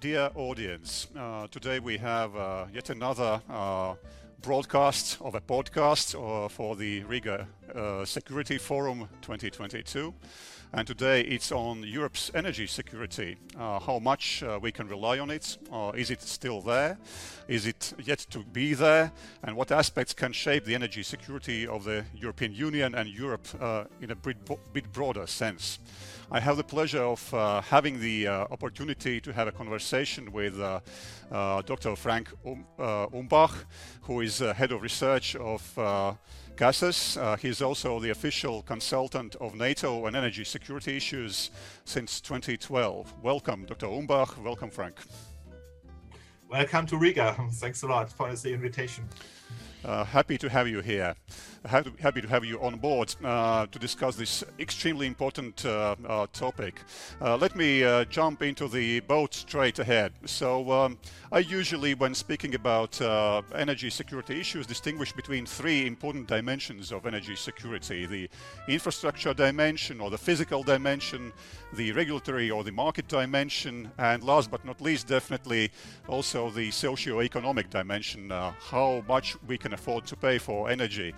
Dear audience, uh, today we have uh, yet another uh, broadcast of a podcast uh, for the Riga uh, Security Forum 2022. And today it's on Europe's energy security. Uh, how much we can rely on it? Is it still there? Is it yet to be there? And what aspects can shape the energy security of the European Union and Europe in a bit, bit, broader sense? I have the pleasure of uh, having the uh, opportunity to have a conversation with Dr. Frank um, Umbach, who is head of research of Gases. Uh, he's also the official consultant of NATO on energy security issues since 2012. Welcome, Dr. Umbach. Welcome, Frank. Welcome to Riga. Thanks a lot for the invitation. Uh, happy to have you here. Happy to have you on board uh, to discuss this extremely important uh, uh topic. Uh, let me uh, jump into the boat straight ahead. So, um, I usually, when speaking about energy security issues, distinguish between three important dimensions of energy security the infrastructure dimension or the physical dimension, the regulatory or the market dimension, and last but not least, definitely also the socio-economic dimension, how much we can afford to pay for energy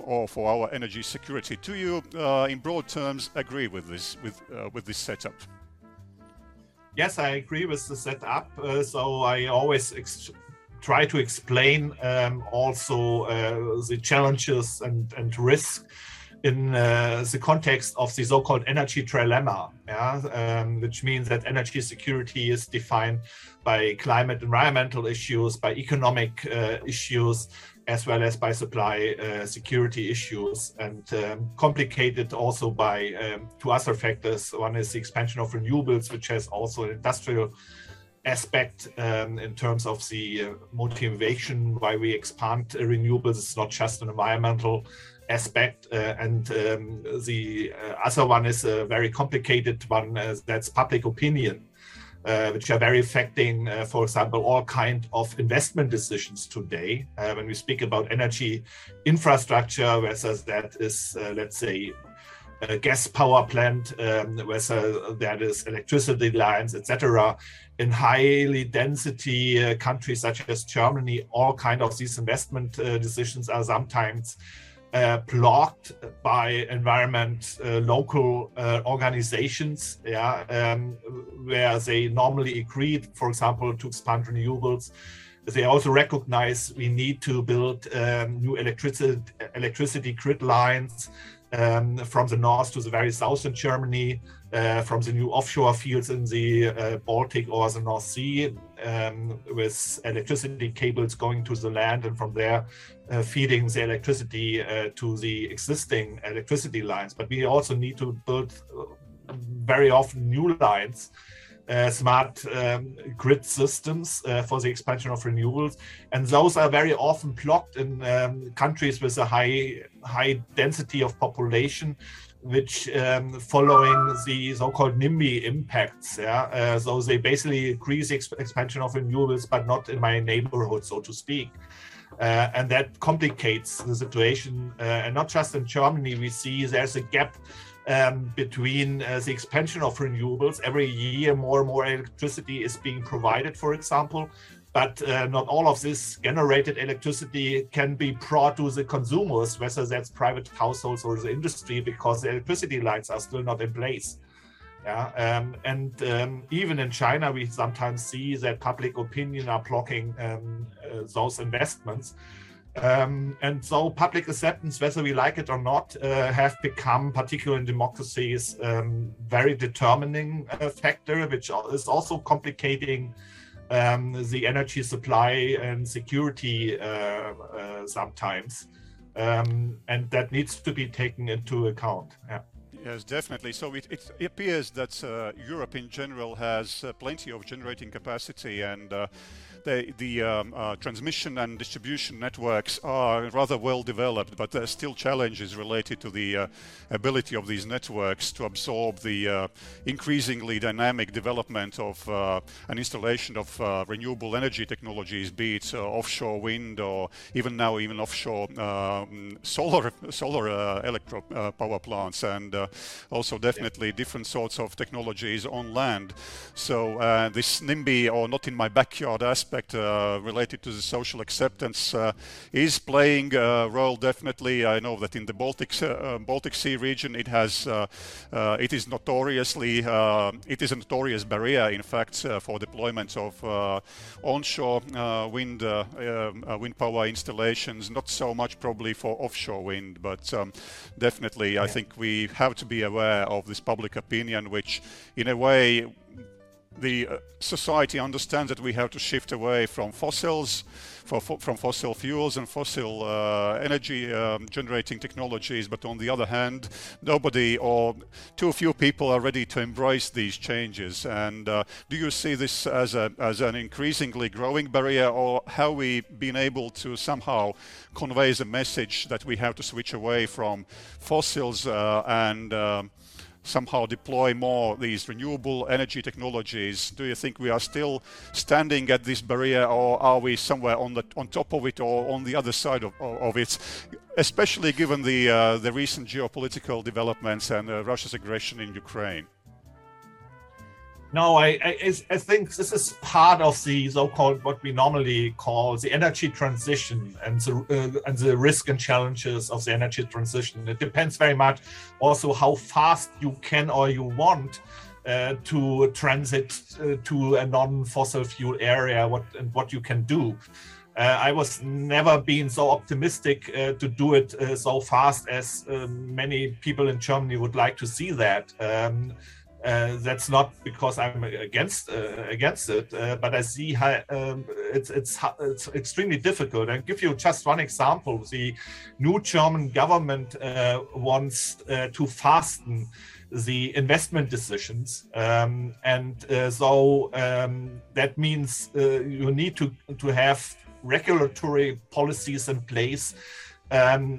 or for our energy security. Do you, uh, in broad terms, agree with this with uh, with this setup? Yes, I agree with the setup. Uh, so I always try to explain um, also uh, the challenges and and risk in uh, the context of the so-called energy trilemma, yeah? um, which means that energy security is defined by climate environmental issues, by economic uh, issues, as well as by supply uh, security issues and um, complicated also by um, two other factors. One is the expansion of renewables, which has also an industrial aspect um, in terms of the uh, motivation why we expand renewables. It's not just an environmental aspect. Uh, and um, the uh, other one is a very complicated one uh, that's public opinion. Uh, which are very affecting, uh, for example, all kind of investment decisions today. Uh, when we speak about energy infrastructure, whether that is, uh, let's say, a gas power plant, um, whether that is electricity lines, etc. In highly density uh, countries such as Germany, all kind of these investment decisions are sometimes uh, blocked by environment uh, local uh, organizations yeah um, where they normally agreed for example to expand renewables. They also recognize we need to build um, new electricity electricity grid lines um, from the north to the very south in Germany, from the new offshore fields in the uh, Baltic or the North Sea, um, with electricity cables going to the land and from there uh, feeding the electricity uh, to the existing electricity lines. But we also need to build very often new lines. Uh, smart um, grid systems for the expansion of renewables, and those are very often blocked in um, countries with a high high density of population, which um, following the so-called NIMBY impacts. Yeah, uh, so they basically increase the exp expansion of renewables, but not in my neighborhood, so to speak. Uh, and that complicates the situation. Uh, and not just in Germany, we see there's a gap um, between uh, the expansion of renewables. Every year, more and more electricity is being provided, for example, but uh, not all of this generated electricity can be brought to the consumers, whether that's private households or the industry, because the electricity lines are still not in place. Yeah, um, and um, even in China, we sometimes see that public opinion are blocking um, uh, those investments. Um, and so public acceptance, whether we like it or not, uh, have become, particularly in democracies, um, very determining uh, factor, which is also complicating um, the energy supply and security uh, uh, sometimes. Um, and that needs to be taken into account. Yeah. Yes, definitely. So it, it appears that uh, Europe in general has plenty of generating capacity and the, the um, uh, transmission and distribution networks are rather well developed, but there are still challenges related to the uh, ability of these networks to absorb the uh, increasingly dynamic development of uh, an installation of uh, renewable energy technologies, be it offshore wind or even now even offshore um, solar solar electro power plants, and also definitely different sorts of technologies on land. So this NIMBY or not in my backyard aspect uh, related to the social acceptance uh, is playing a role definitely. I know that in the Baltic uh, Baltic Sea region it has it is notoriously it is a notorious barrier in fact for deployment of onshore wind um, wind power installations. Not so much probably for offshore wind, but um, definitely I think we have to be aware of this public opinion, which in a way the uh, society understands that we have to shift away from fossils, for, for, from fossil fuels and fossil uh, energy um, generating technologies. But on the other hand, nobody or too few people are ready to embrace these changes. And uh, do you see this as, a, as an increasingly growing barrier, or have we been able to somehow convey the message that we have to switch away from fossils uh, and um, somehow deploy more these renewable energy technologies? Do you think we are still standing at this barrier, or are we somewhere on the on top of it or on the other side of, of it? Especially given the uh, the recent geopolitical developments and uh, Russia's aggression in Ukraine. No, I, I, I think this is part of the so-called what we normally call the energy transition and the uh, and the risk and challenges of the energy transition. It depends very much also how fast you can or you want uh, to transit uh, to a non-fossil fuel area. What and what you can do. Uh, I was never been so optimistic uh, to do it uh, so fast as uh, many people in Germany would like to see that. Um, uh, that's not because I'm against uh, against it, uh, but I see how um, it's, it's it's extremely difficult. I'll give you just one example. The new German government uh, wants uh, to fasten the investment decisions, um, and uh, so um, that means you need to to have regulatory policies in place. Um,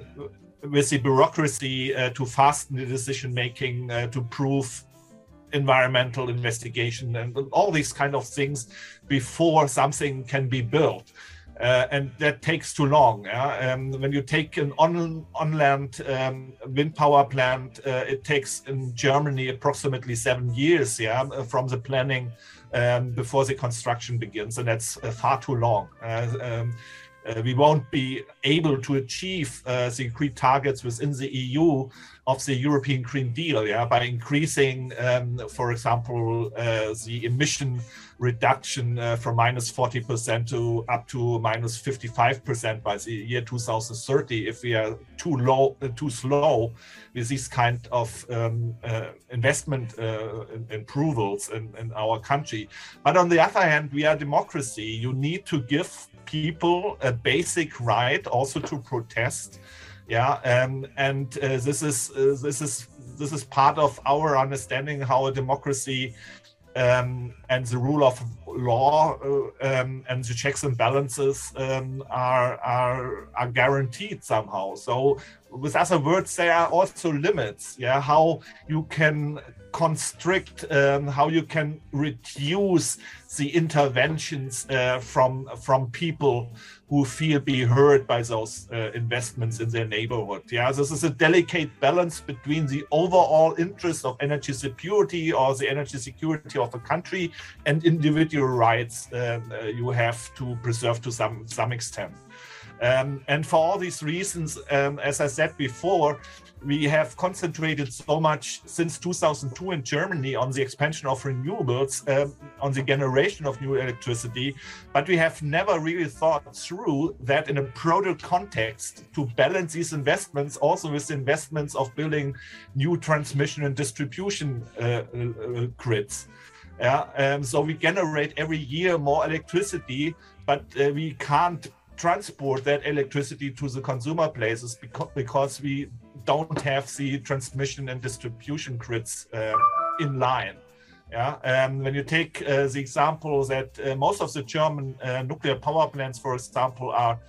with the bureaucracy to fasten the decision making, to prove environmental investigation and all these kind of things before something can be built. Uh, and that takes too long. Yeah? Um, when you take an on, on land um, wind power plant, uh, it takes in Germany approximately seven years yeah, from the planning um, before the construction begins, and that's uh, far too long. Uh, we won't be able to achieve uh, the agreed targets within the EU of the European Green Deal, yeah, by increasing, um, for example, uh, the emission reduction uh, from minus 40% to up to minus 55% by the year 2030 if we are too low, uh, too slow with these kind of um, uh, investment approvals in, in our country. But on the other hand, we are democracy. You need to give people a basic right also to protest yeah um, and uh, this is uh, this is this is part of our understanding how a democracy um, and the rule of law uh, um, and the checks and balances um, are, are are guaranteed somehow. So, with other words, there are also limits. Yeah, how you can constrict, um, how you can reduce the interventions uh, from from people who feel be hurt by those uh, investments in their neighborhood. Yeah, this is a delicate balance between the overall interest of energy security or the energy security of a country and individual rights uh, uh you have to preserve to some some extent. Um, and for all these reasons, um, as I said before, we have concentrated so much since 2002 in Germany on the expansion of renewables, um, on the generation of new electricity, but we have never really thought through that in a broader context to balance these investments also with investments of building new transmission and distribution uh, uh, grids. Yeah, um, so we generate every year more electricity, but uh, we can't transport that electricity to the consumer places because, because we don't have the transmission and distribution grids uh, in line. Yeah, um, when you take uh, the example that uh, most of the German uh, nuclear power plants, for example, are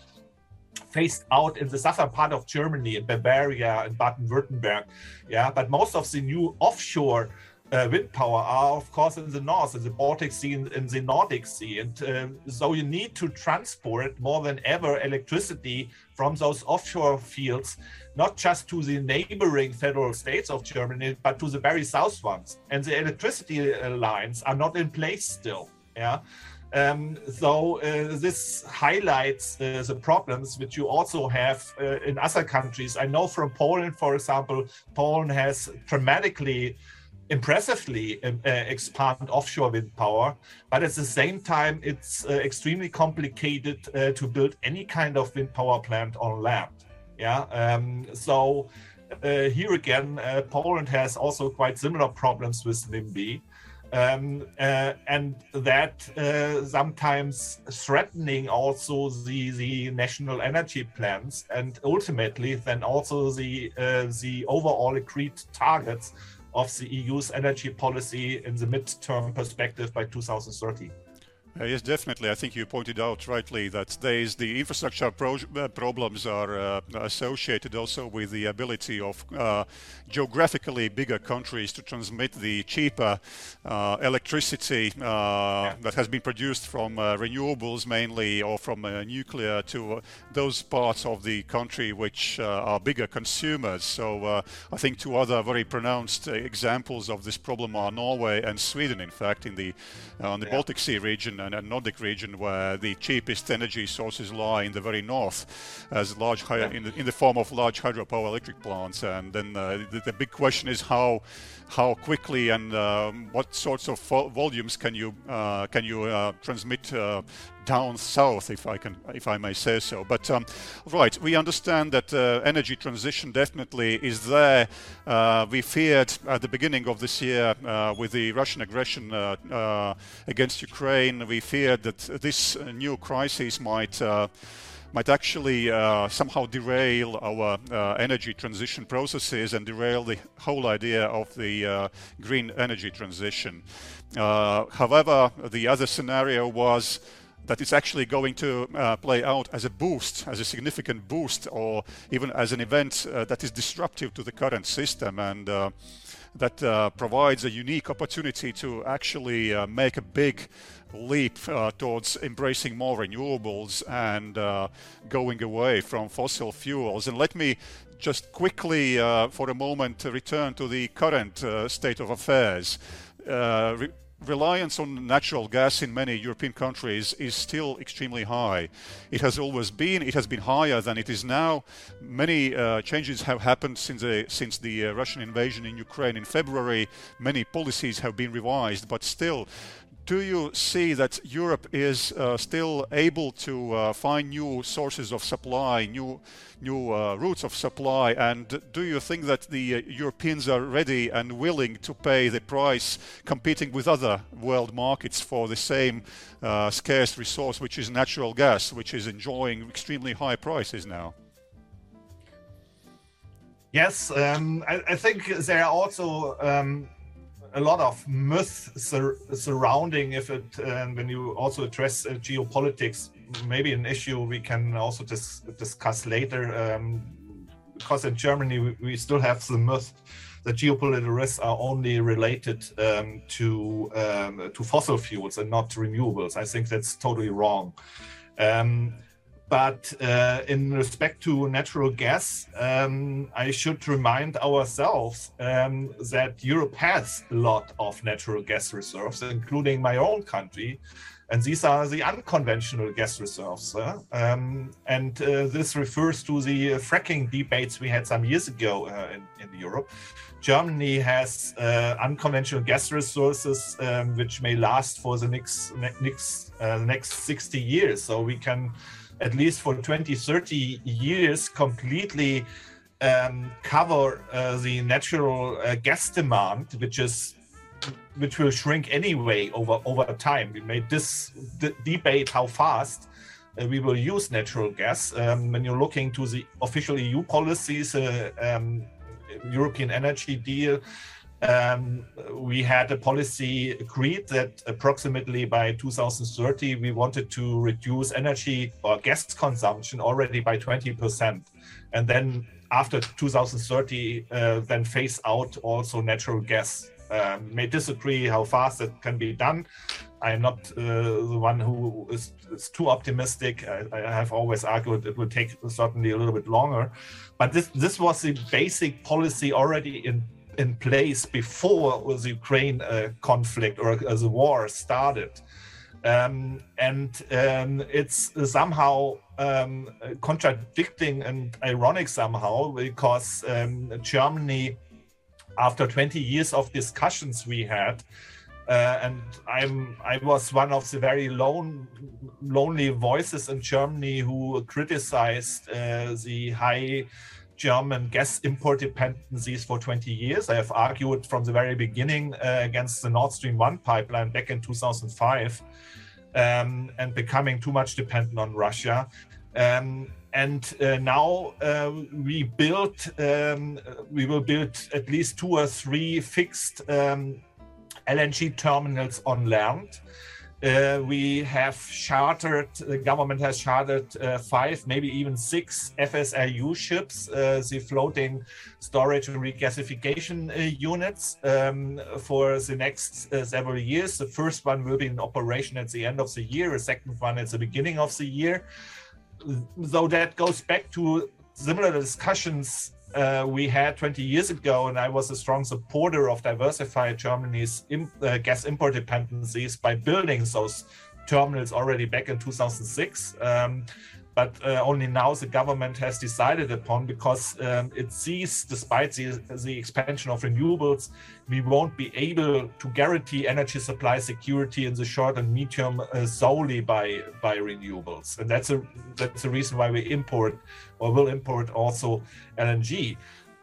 phased out in the southern part of Germany, in Bavaria and Baden-Württemberg. Yeah, but most of the new offshore uh, wind power are, of course, in the north, in the Baltic Sea, in, in the Nordic Sea. And uh, so you need to transport more than ever electricity from those offshore fields, not just to the neighboring federal states of Germany, but to the very south ones. And the electricity uh, lines are not in place still. Yeah. Um, so uh, this highlights uh, the problems which you also have uh, in other countries. I know from Poland, for example, Poland has dramatically impressively uh, expand offshore wind power, but at the same time, it's uh, extremely complicated to build any kind of wind power plant on land. Yeah, um, so uh, here again, uh, Poland has also quite similar problems with NIMBY. Um, uh, and that sometimes threatening also the, the national energy plans and ultimately then also the the overall agreed targets of the EU's energy policy in the midterm perspective by 2030. Uh, yes, definitely. I think you pointed out rightly that there's the infrastructure pro- uh, problems are uh, associated also with the ability of uh, geographically bigger countries to transmit the cheaper uh, electricity uh, yeah. that has been produced from renewables mainly or from nuclear to those parts of the country which are bigger consumers. So I think two other very pronounced examples of this problem are Norway and Sweden, in fact, in the on the yeah. Baltic Sea region and, and Nordic region where the cheapest energy sources lie in the very north as large in, the, in the form of large hydropower electric plants. And then uh, the, the, big question is how how quickly and um, what sorts of volumes can you uh, can you uh, transmit uh, down south, if I can, if I may say so. But um, right, we understand that uh, energy transition definitely is there. Uh, we feared at the beginning of this year uh, with the Russian aggression against Ukraine, we feared that this new crisis might might actually uh, somehow derail our uh, energy transition processes and derail the whole idea of the uh, green energy transition. however, the other scenario was that it's actually going to uh, play out as a boost, as a significant boost, or even as an event uh, that is disruptive to the current system and uh, that uh, provides a unique opportunity to actually uh, make a big leap uh, towards embracing more renewables and going away from fossil fuels. And let me just quickly, for a moment, return to the current state of affairs. Re- reliance on natural gas in many European countries is still extremely high. It has always been. It has been higher than it is now. Many uh, changes have happened since the, since the uh, Russian invasion in Ukraine in February. Many policies have been revised, but still, do you see that Europe is uh, still able to uh, find new sources of supply, new new uh, routes of supply, and do you think that the uh, Europeans are ready and willing to pay the price, competing with other world markets for the same uh, scarce resource, which is natural gas, which is enjoying extremely high prices now? Yes, um, I, I, think there are also um, a lot of myths sur surrounding if it uh, when you also address uh, geopolitics maybe an issue we can also dis discuss later um, because in germany we, we, still have the myth that geopolitical risks are only related um, to um, to fossil fuels and not renewables. I think that's totally wrong. Um, but uh, in respect to natural gas, um, I should remind ourselves um, that Europe has a lot of natural gas reserves, including my own country. And these are the unconventional gas reserves. Uh, um, and uh, this refers to the fracking debates we had some years ago uh, in, in, Europe. Germany has uh, unconventional gas resources um, which may last for the next, next, uh, next 60 years. So we can at least for 20, 30 years completely um, cover uh, the natural uh, gas demand, which is which will shrink anyway over over time. We made this debate how fast uh, we will use natural gas. Um, when you're looking to the official EU policies, uh, um, European energy deal, um, we had a policy agreed that approximately by 2030 we wanted to reduce energy or gas consumption already by 20%, and then after 2030 uh, then phase out also natural gas. Um, may disagree how fast that can be done. I'm not uh, the one who is, is too optimistic. I, I, have always argued it would take certainly a little bit longer, but this this was the basic policy already in in place before the Ukraine uh, conflict or uh, the war started. Um, and um, it's somehow um, contradicting and ironic somehow because um, Germany, after 20 years of discussions we had, uh, and I'm I was one of the very lone, lonely voices in Germany who criticized uh, the high German gas import dependencies for 20 years. I have argued from the very beginning uh, against the Nord Stream 1 pipeline back in 2005 um, and becoming too much dependent on Russia. Um, and uh, now uh, we built, um, we will build at least two or three fixed um, LNG terminals on land. Uh, we have chartered, the government has chartered uh, five, maybe even six FSRU ships, uh, the floating storage and regasification uh, units, um, for the next uh, several years. The first one will be in operation at the end of the year, the second one at the beginning of the year. Though that goes back to similar discussions uh, we had 20 years ago, and I was a strong supporter of diversify Germany's uh, gas import dependencies by building those terminals already back in 2006. Um, but uh, only now the government has decided upon because um, it sees, despite the, the expansion of renewables, we won't be able to guarantee energy supply security in the short and medium uh, solely by by renewables, and that's a that's the reason why we import or will import also LNG.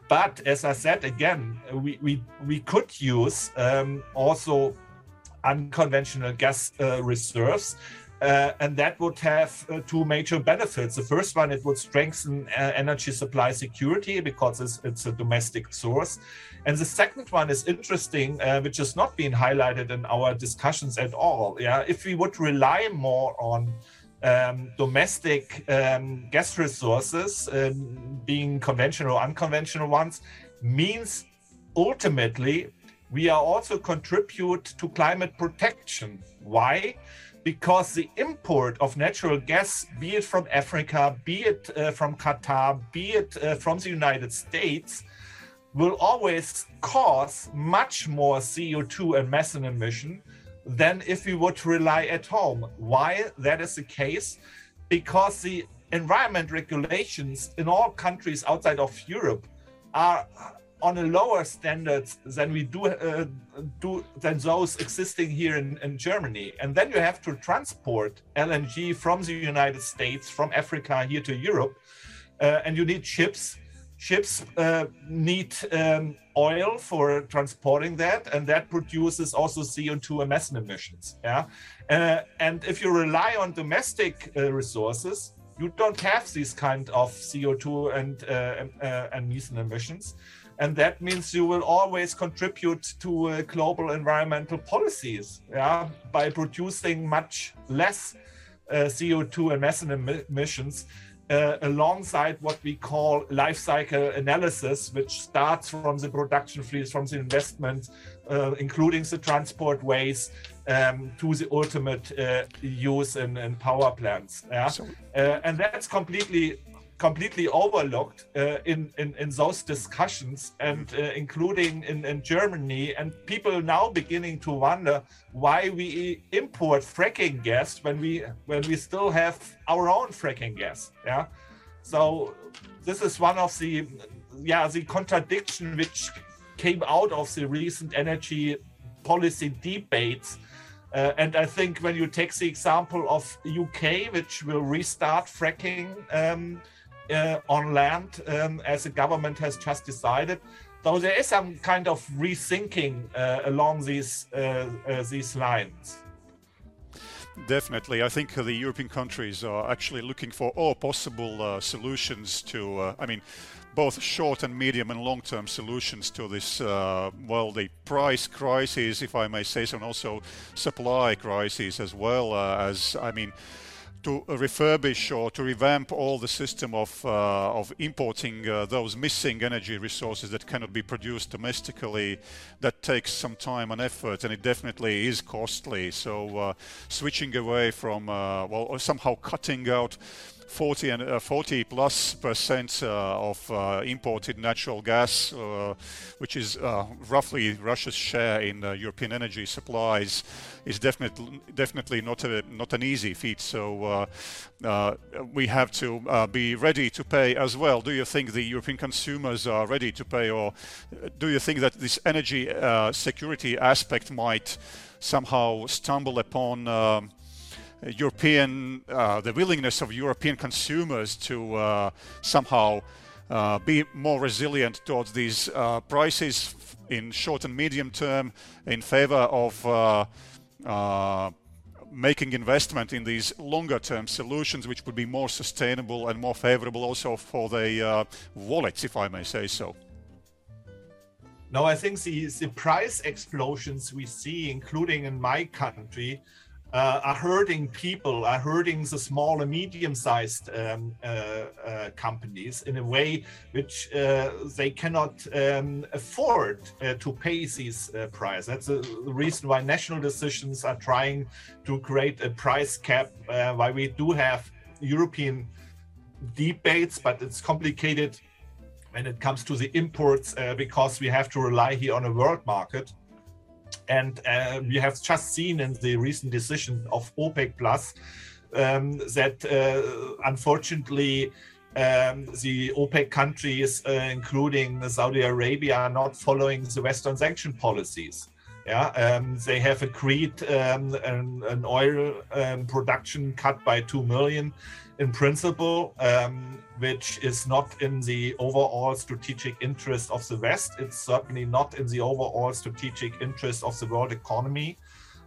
But as I said again, we we we could use um, also unconventional gas uh, reserves uh, and that would have uh, two major benefits. The first one, it would strengthen uh, energy supply security because it's, it's, a domestic source. And the second one is interesting, uh, which has not been highlighted in our discussions at all. Yeah, if we would rely more on um, domestic um, gas resources, um, being conventional or unconventional ones, means ultimately we are also contribute to climate protection. Why? Because the import of natural gas, be it from Africa, be it uh, from Qatar, be it uh, from the United States, will always cause much more CO2 and methane emission than if we would rely at home. Why that is the case? Because the environment regulations in all countries outside of Europe are on a lower standards than we do uh, do than those existing here in, in Germany. And then you have to transport LNG from the United States, from Africa here to Europe, uh, and you need ships. Ships uh, need um, oil for transporting that, and that produces also CO2 and methane emissions. Yeah, uh, and if you rely on domestic uh, resources, you don't have these kind of CO2 and uh, and methane emissions and that means you will always contribute to uh, global environmental policies yeah by producing much less uh, co2 and methane emissions uh, alongside what we call life cycle analysis which starts from the production fleets from the investment uh, including the transport ways um, to the ultimate uh, use in, in, power plants yeah. So, uh, and that's completely completely overlooked uh, in, in, in those discussions and uh, including in, in Germany. And people now beginning to wonder why we import fracking gas when we when we still have our own fracking gas yeah? So this is one of the yeah the contradiction which came out of the recent energy policy debates. Uh, and I think when you take the example of UK, which will restart fracking um, on land um, as the government has just decided. So there is some kind of rethinking uh, along these uh, uh these lines. Definitely, I think the European countries are actually looking for all possible uh, solutions to. Uh, I mean, both short and medium and long term solutions to this, uh, well, the price crisis, if I may say so, and also supply crisis as well uh, as, I mean, to refurbish or to revamp all the system of uh, of importing uh, those missing energy resources that cannot be produced domestically that takes some time and effort and it definitely is costly. So uh, switching away from uh, well somehow cutting out 40 and uh, 40 plus percent uh, of uh, imported natural gas, uh, which is roughly Russia's share in European energy supplies, is definitely definitely not a not an easy feat. So we have to be ready to pay as well. Do you think the European consumers are ready to pay, or do you think that this energy security aspect might somehow stumble upon? Um, European, uh, the willingness of European consumers to uh, somehow uh, be more resilient towards these uh, prices in short and medium term in favor of uh, uh, making investment in these longer term solutions which would be more sustainable and more favorable also for the wallets if I may say so. No, I think the, the price explosions we see, including in my country, uh, are hurting people, are hurting the small and medium-sized um, uh, uh, companies in a way which uh, they cannot um, afford uh, to pay these uh, prices. That's the reason why national decisions are trying to create a price cap. why we do have European debates, but it's complicated when it comes to the imports because we have to rely here on a world market. And uh, we have just seen in the recent decision of OPEC Plus um, that uh, unfortunately um, the OPEC countries, uh, including Saudi Arabia, are not following the Western sanction policies. Yeah, um, they have agreed um, an, an, oil um, production cut by two million in principle, um, which is not in the overall strategic interest of the West. It's certainly not in the overall strategic interest of the world economy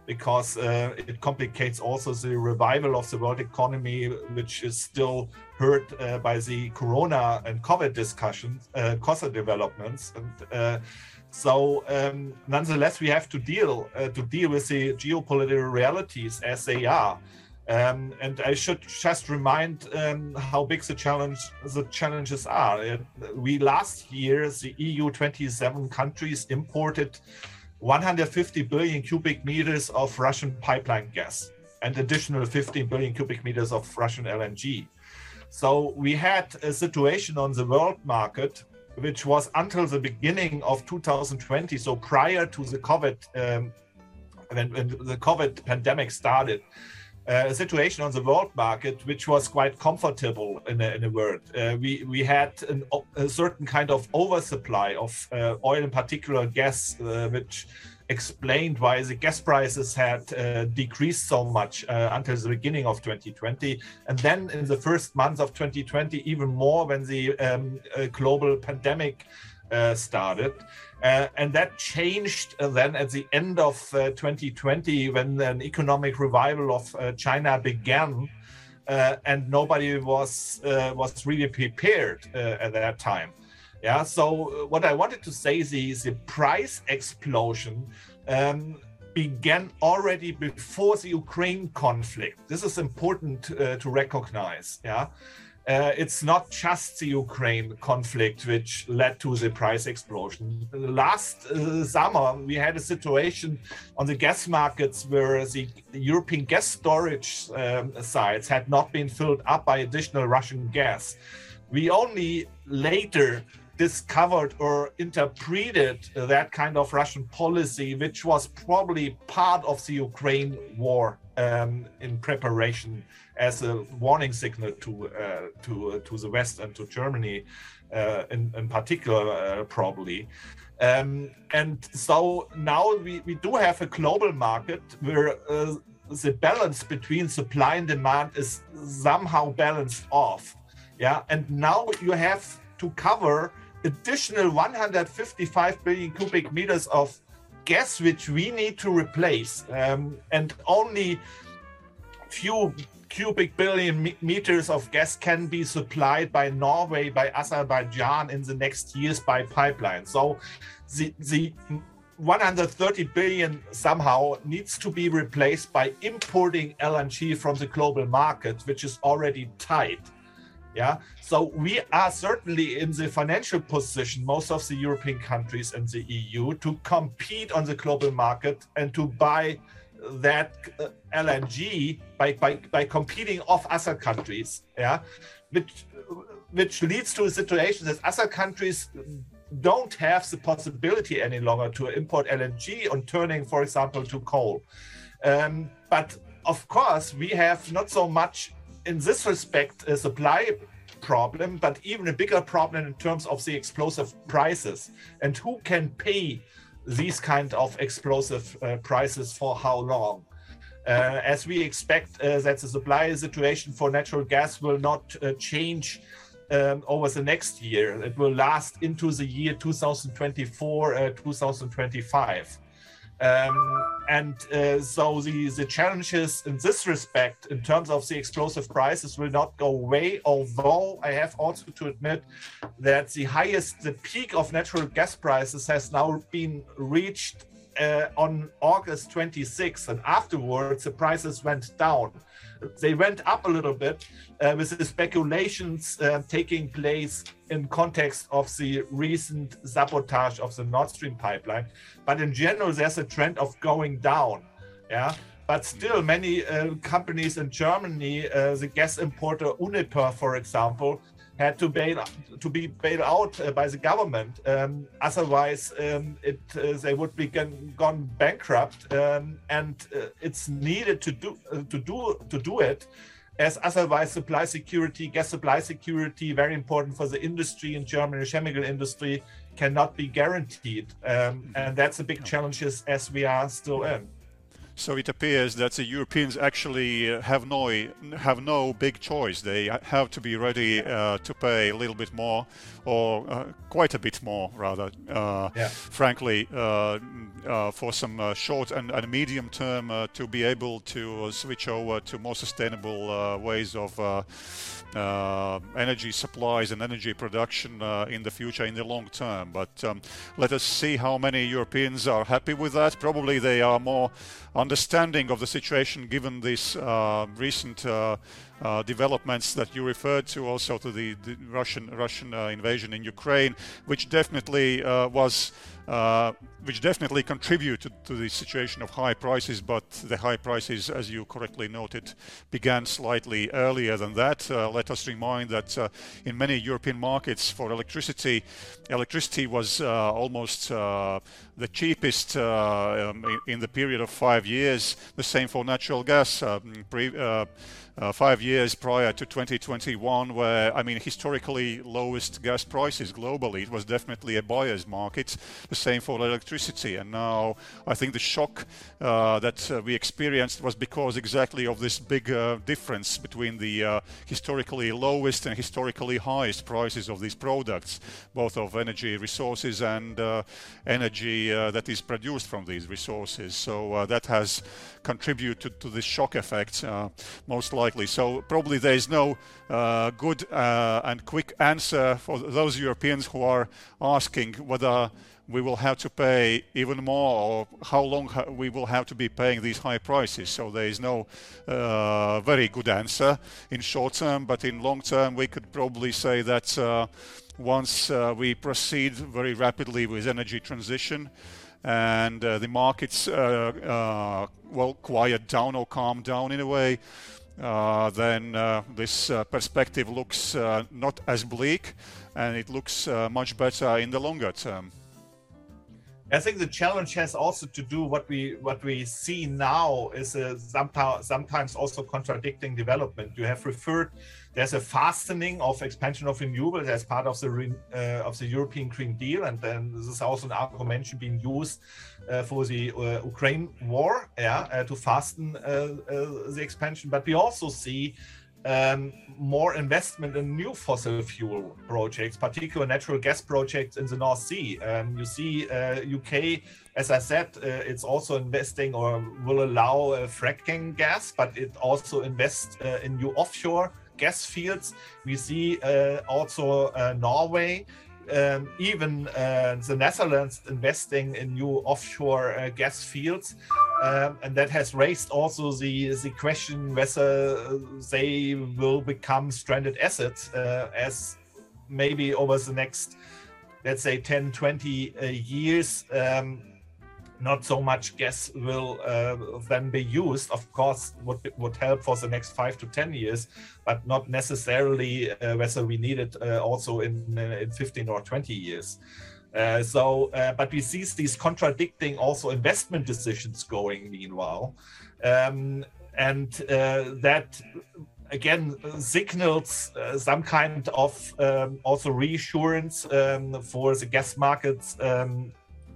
because uh, it complicates also the revival of the world economy, which is still hurt uh, by the corona and COVID discussions, uh, developments. And, uh, so, um, nonetheless, we have to deal uh, to deal with the geopolitical realities as they are. Um, and I should just remind um, how big the challenge the challenges are. Uh, we last year the EU 27 countries imported 150 billion cubic meters of Russian pipeline gas and additional 15 billion cubic meters of Russian LNG. So we had a situation on the world market which was until the beginning of 2020, so prior to the COVID, um, when, when the COVID pandemic started a situation on the world market which was quite comfortable in a, in a word. Uh, we we had an, a certain kind of oversupply of uh, oil, in particular gas, uh, which explained why the gas prices had uh, decreased so much uh, until the beginning of 2020, and then in the first months of 2020, even more when the um, global pandemic started. Uh, and that changed uh, then at the end of uh, 2020 when an economic revival of uh, China began, uh, and nobody was uh, was really prepared at that time. Yeah. So what I wanted to say is the, the price explosion um, began already before the Ukraine conflict. This is important to recognize. Yeah. Uh, it's not just the Ukraine conflict which led to the price explosion. Last uh, summer, we had a situation on the gas markets where the European gas storage um, sites had not been filled up by additional Russian gas. We only later discovered or interpreted that kind of Russian policy, which was probably part of the Ukraine war um, in preparation as a warning signal to uh, to uh, to the West and to Germany uh, in, in particular, uh, probably. Um, and so now we, we do have a global market where the balance between supply and demand is somehow balanced off. Yeah, and now you have to cover additional 155 billion cubic meters of gas which we need to replace um, and only few cubic billion meters of gas can be supplied by Norway, by Azerbaijan in the next years by pipeline. So the, the 130 billion somehow needs to be replaced by importing LNG from the global market, which is already tight. Yeah, so we are certainly in the financial position, most of the European countries and the EU, to compete on the global market and to buy that uh, LNG by, by, by competing off other countries. Yeah, which which leads to a situation that other countries don't have the possibility any longer to import LNG on turning, for example, to coal. Um, but of course, we have not so much in this respect a supply problem, but even a bigger problem in terms of the explosive prices and who can pay these kind of explosive uh, prices for how long. Uh, as we expect uh, that the supply situation for natural gas will not uh, change um, over the next year. It will last into the year 2024, uh, 2025. Um, and uh, so the, the challenges in this respect, in terms of the explosive prices, will not go away. Although I have also to admit that the highest, the peak of natural gas prices has now been reached uh, on August 26th, and afterwards the prices went down. They went up a little bit uh, with the speculations uh, taking place in context of the recent sabotage of the Nord Stream pipeline. But in general, there's a trend of going down. Yeah. But still, many uh, companies in Germany, uh, the gas importer Uniper, for example, had to bail to be bailed out uh, by the government. Um, otherwise, um, it uh, they would be gone, gone bankrupt, um, and uh, it's needed to do uh, to do to do it. As otherwise, supply security, gas supply security, very important for the industry in Germany, chemical industry, cannot be guaranteed, um, and that's a big challenge as we are still in. So it appears that the Europeans actually uh, have no have no big choice. They have to be ready uh, to pay a little bit more, or uh, quite a bit more, rather. Uh, yeah. Frankly, uh, uh, for some short and, and, medium term, to be able to switch over to more sustainable ways of energy supplies and energy production in the future, in the long term. But um, let us see how many Europeans are happy with that. Probably they are more understanding of the situation given these uh, recent uh, uh, developments that you referred to, also to the, the Russian Russian uh, invasion in Ukraine, which definitely uh, was uh, which definitely contributed to the situation of high prices, but the high prices, as you correctly noted, began slightly earlier than that. Let us remind that in many European markets for electricity, electricity was almost the cheapest uh, um, in, the period of five years. The same for natural gas. Um, pre, uh, five years prior to 2021, where I mean historically lowest gas prices globally. It was definitely a buyer's market. The same for electricity, and now I think the shock uh, that uh, we experienced was because exactly of this big uh, difference between the uh, historically lowest and historically highest prices of these products, both of energy resources and uh, that is produced from these resources. So that has contributed to this shock effect, most likely likely. So probably there is no uh, good uh, and quick answer for those Europeans who are asking whether we will have to pay even more or how long we will have to be paying these high prices. So there is no uh, very good answer in short term, but in long term we could probably say that uh, once uh, we proceed very rapidly with energy transition, and uh, the markets uh, uh, well quiet down or calm down in a way uh, then uh, this uh, perspective looks not as bleak and it looks much better in the longer term. I think the challenge has also to do what we what we see now is a sometimes sometimes also contradicting development. You have referred there's a fastening of expansion of renewables as part of the uh, of the European Green Deal, and then this is also an argument being used uh, for the uh, Ukraine war, yeah, uh, to fasten uh, uh, the expansion. But we also see um, more investment in new fossil fuel projects, particularly natural gas projects in the North Sea. Um, you see, uh, UK, as I said, uh, it's also investing or will allow uh, fracking gas, but it also invests uh, in new offshore gas fields. We see uh, also uh, Norway. Um, even the Netherlands investing in new offshore gas fields. Um, and that has raised also the the question whether they will become stranded assets uh, as maybe over the next let's say 10 20 uh, years um, not so much gas will uh, then be used. Of course would would help for the next five to 10 years but not necessarily uh, whether we need it uh, also in uh, in 15 or 20 years uh, so, uh, but we see these contradicting also investment decisions going meanwhile. Um, and uh, that again signals uh, some kind of um, also reassurance um, for the gas markets, um,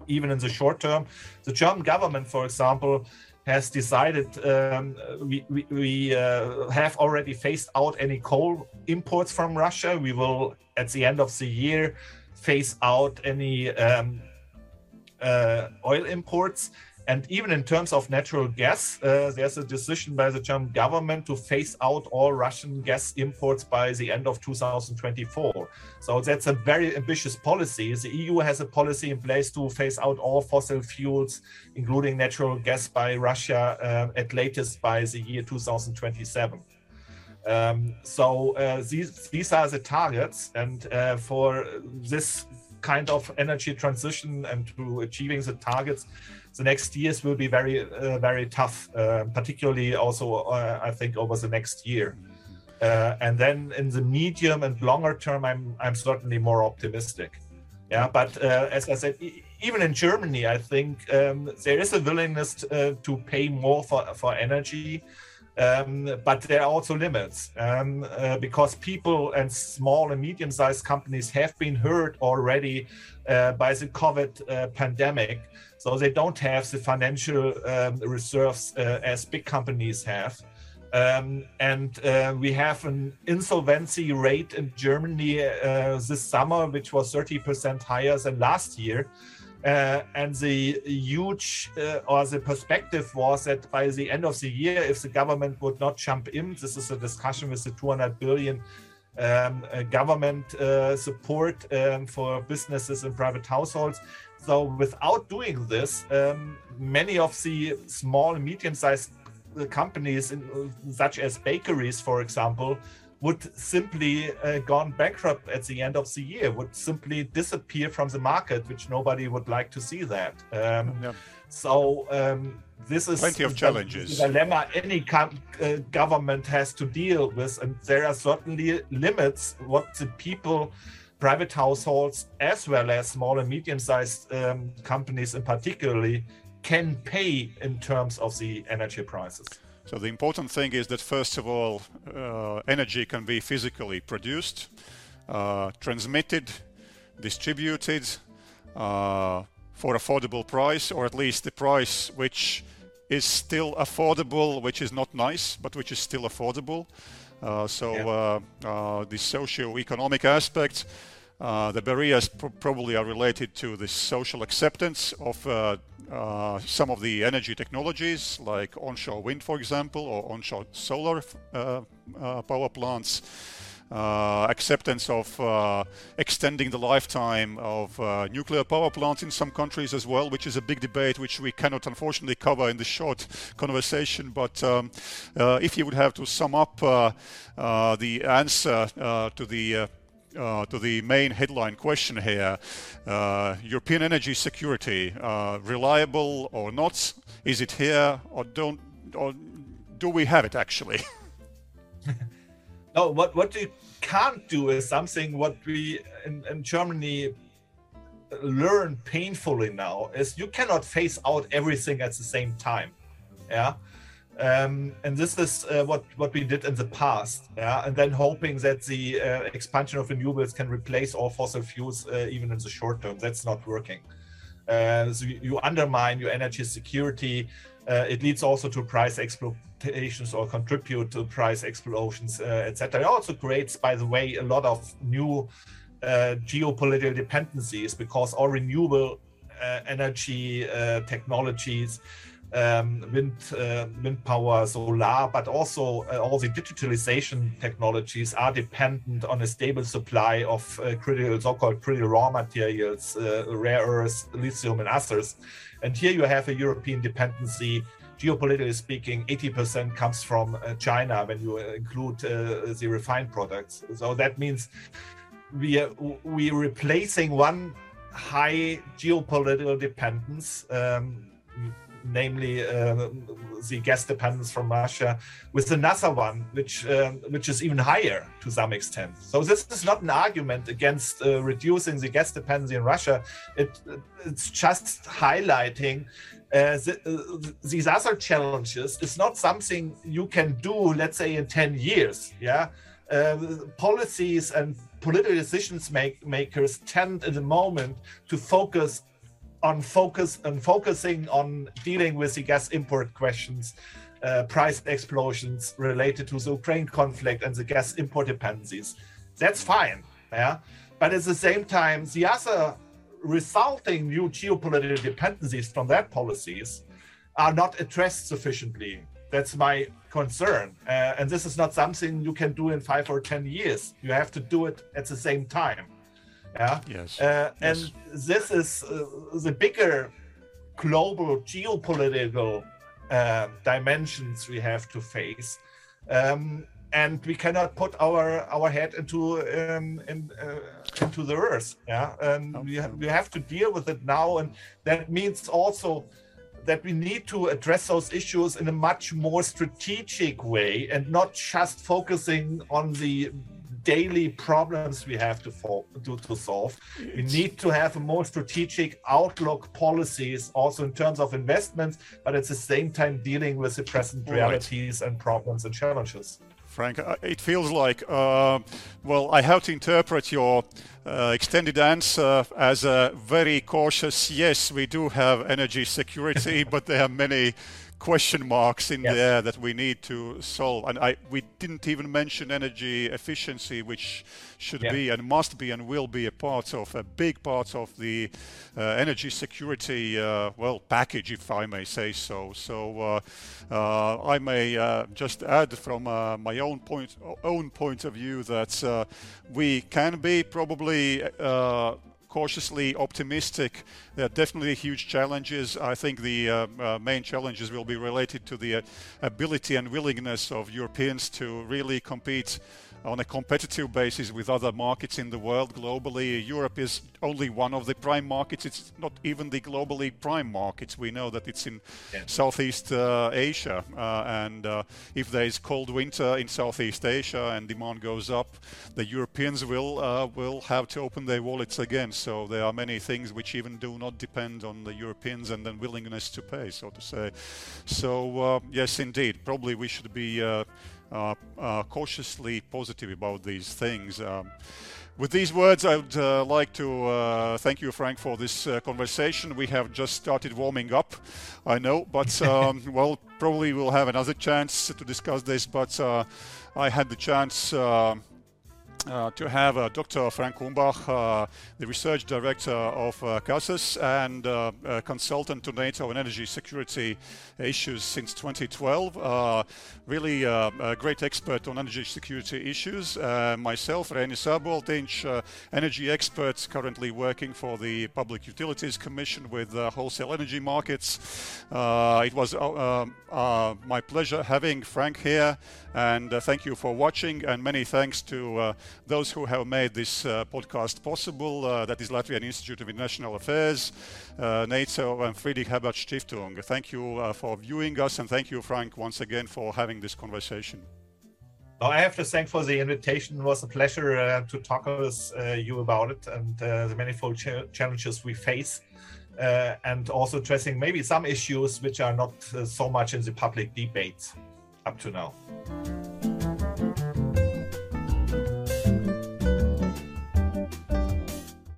even in the short term. The German government, for example, has decided um, we, we, we uh, have already phased out any coal imports from Russia. We will, at the end of the year, phase out any um, uh, oil imports. And even in terms of natural gas, uh, there's a decision by the German government to phase out all Russian gas imports by the end of 2024. So that's a very ambitious policy. The EU has a policy in place to phase out all fossil fuels, including natural gas, by Russia uh, at latest by the year 2027. Um, so uh, these these are the targets, and uh, for this kind of energy transition and to achieving the targets, the next years will be very uh, very tough, uh, particularly also uh, I think over the next year. Uh, and then in the medium and longer term, I'm I'm certainly more optimistic. Yeah, but as I said, even in Germany, I think um, there is a willingness to, to pay more for for energy. Um, but there are also limits um, uh, because people and small and medium sized companies have been hurt already uh, by the COVID uh, pandemic. So they don't have the financial um, reserves uh, as big companies have. Um, and uh, we have an insolvency rate in Germany uh, this summer, which was 30% higher than last year. Uh, and the huge uh, or the perspective was that by the end of the year, if the government would not jump in, this is a discussion with the 200 billion um, uh, government uh, support um, for businesses and private households. So, without doing this, um, many of the small and medium sized uh, companies, in, such as bakeries, for example, would simply uh, gone bankrupt at the end of the year, would simply disappear from the market, which nobody would like to see that. Um, yeah. So um, this is plenty of challenges. dilemma any com- uh, government has to deal with, and there are certainly limits what the people, private households, as well as small and medium-sized um, companies, in particularly, can pay in terms of the energy prices. So the important thing is that first of all, uh, energy can be physically produced, uh, transmitted, distributed uh, for affordable price, or at least the price which is still affordable, which is not nice, but which is still affordable. Uh, so yeah. Uh, uh, the socio-economic aspects uh, the barriers probably are related to the social acceptance of uh, uh, some of the energy technologies, like onshore wind, for example, or onshore solar uh, uh, power plants. acceptance of extending the lifetime of nuclear power plants in some countries as well, which is a big debate which we cannot unfortunately cover in this short conversation. But um, if you would have to sum up the answer to the uh, to the main headline question here uh, European energy security, uh, reliable or not? Is it here or don't? Or do we have it actually? no, what, what we can't do is something what we in, in Germany learn painfully now is you cannot phase out everything at the same time. Yeah um, and this is uh, what, what we did in the past. Yeah? And then hoping that the uh, expansion of renewables can replace all fossil fuels uh, even in the short term. That's not working. Uh, so you undermine your energy security. Uh, it leads also to price exploitations or contribute to price explosions, uh, etc. It also creates, by the way, a lot of new geopolitical dependencies because all renewable energy technologies um, wind, uh, wind power, solar, but also uh, all the digitalization technologies are dependent on a stable supply of uh, critical, so-called critical raw materials, uh, rare earths, lithium, and others. And here you have a European dependency. Geopolitically speaking, 80% comes from uh, China when you include uh, the refined products. So that means we are we replacing one high geopolitical dependence. Um, namely uh, the gas dependence from Russia, with another one which um, which is even higher to some extent. So this is not an argument against uh, reducing the gas dependency in Russia. It it's just highlighting. Uh, the, uh, these other challenges is not something you can do, let's say, in 10 years. Yeah, uh, policies and political decisions make, makers tend at the moment to focus on focus and focusing on dealing with the gas import questions, uh, price explosions related to the Ukraine conflict and the gas import dependencies. That's fine, yeah. But at the same time, the other resulting new geopolitical dependencies from that policies are not addressed sufficiently. That's my concern. Uh, and this is not something you can do in five or 10 years. You have to do it at the same time. Yeah. Yes. Uh, and yes. this is uh, the bigger global geopolitical uh, dimensions we have to face. Um, and we cannot put our our head into um, in, uh, into the earth. Yeah, and we, ha- we have to deal with it now, and that means also that we need to address those issues in a much more strategic way and not just focusing on the daily problems we have to, fo- to, to solve. We need to have a more strategic outlook policies also in terms of investments, but at the same time dealing with the present realities and problems and challenges. Frank, uh, it feels like, uh, well, I have to interpret your uh, extended answer as a very cautious yes, we do have energy security, but there are many question marks in Yes. there that we need to solve. And I, we didn't even mention energy efficiency, which should Yeah. be and must be and will be a part of, a big part of the uh, energy security, uh, well, package, if I may say so. So uh, uh, I may uh, just add from uh, my own point, own point of view that uh, we can be probably uh, cautiously optimistic. There are definitely huge challenges. I think the uh, uh, main challenges will be related to the uh, ability and willingness of Europeans to really compete on a competitive basis with other markets in the world globally. Europe is only one of the prime markets. It's not even the globally prime markets. We know that it's in Yeah. Southeast uh, Asia, uh, and uh, if there is cold winter in Southeast Asia and demand goes up, the Europeans will uh, will have to open their wallets again. So there are many things which even do not depend on the Europeans and then willingness to pay, so to say. So uh, yes, indeed, probably we should be. Uh, uh, cautiously positive about these things. Um, with these words, I would uh, like to uh, thank you, Frank, for this uh, conversation. We have just started warming up, I know, but um, well, probably we'll have another chance to discuss this. But uh, I had the chance. Uh, to have uh, Dr. Frank Umbach, uh, the research director of uh, CASAS and uh, consultant to NATO on energy security issues since 2012. Uh, really uh, a great expert on energy security issues. Myself, Reinis Āboltiņš, uh, energy expert, currently working for the Public Utilities Commission with wholesale energy markets. It was my pleasure having Frank here, and thank you for watching, and many thanks to those who have made this uh, podcast possible. Uh, that is Latvian Institute of International Affairs, uh, NATO, and Friedrich Ebert Stiftung. Thank you for viewing us, and thank you, Frank, once again for having this conversation. No, I have to thank for the invitation. It was a pleasure uh, to talk with uh, you about it and uh, the manifold cha- challenges we face, and also addressing maybe some issues which are not so much in the public debate up to now.